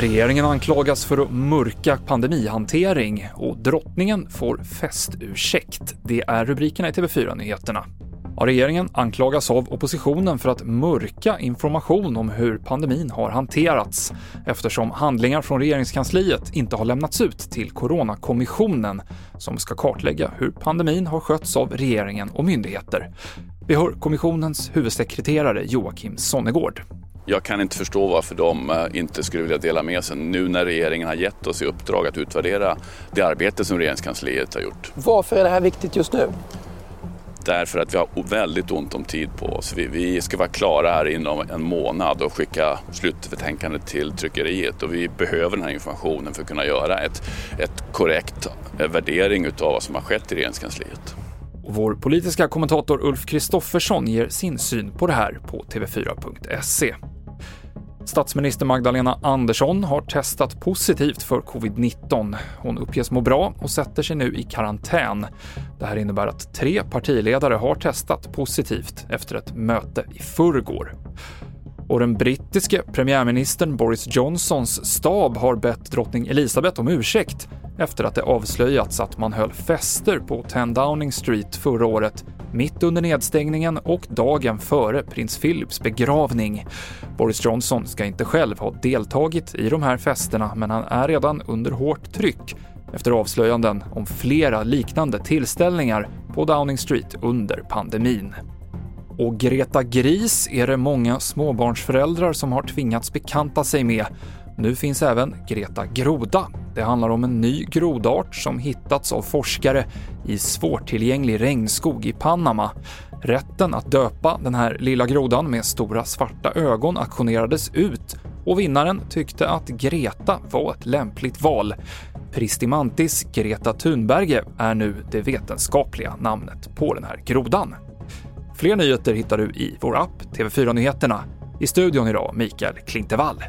Regeringen anklagas för att mörka pandemihantering och drottningen får festursäkt. Det är rubrikerna i TV4-nyheterna. Ja, regeringen anklagas av oppositionen för att mörka information om hur pandemin har hanterats eftersom handlingar från regeringskansliet inte har lämnats ut till Coronakommissionen som ska kartlägga hur pandemin har skötts av regeringen och myndigheter. Vi hör kommissionens huvudsekreterare Joakim Sonnegård. Jag kan inte förstå varför de eh, inte skulle vilja dela med sig nu när regeringen har gett oss i uppdrag att utvärdera det arbete som regeringskansliet har gjort. Varför är det här viktigt just nu? Därför att vi har väldigt ont om tid på oss. Vi, vi ska vara klara här inom en månad och skicka slutbetänkandet till tryckeriet och vi behöver den här informationen för att kunna göra ett, ett korrekt eh, värdering av vad som har skett i regeringskansliet. Vår politiska kommentator Ulf Kristoffersson ger sin syn på det här på TV4.se. Statsminister Magdalena Andersson har testat positivt för covid-19. Hon uppges må bra och sätter sig nu i karantän. Det här innebär att tre partiledare har testat positivt efter ett möte i förrgår. Och den brittiske premiärministern Boris Johnsons stab har bett drottning Elizabeth om ursäkt efter att det avslöjats att man höll fester på 10 Downing Street förra året mitt under nedstängningen och dagen före prins Philips begravning. Boris Johnson ska inte själv ha deltagit i de här festerna, men han är redan under hårt tryck efter avslöjanden om flera liknande tillställningar på Downing Street under pandemin. Och Greta Gris är det många småbarnsföräldrar som har tvingats bekanta sig med. Nu finns även Greta Groda. Det handlar om en ny grodart som hittats av forskare i svårtillgänglig regnskog i Panama. Rätten att döpa den här lilla grodan med stora svarta ögon auktionerades ut och vinnaren tyckte att Greta var ett lämpligt val. Pristimantis Greta Thunberge är nu det vetenskapliga namnet på den här grodan. Fler nyheter hittar du i vår app TV4 Nyheterna. I studion idag Mikael Klintevall.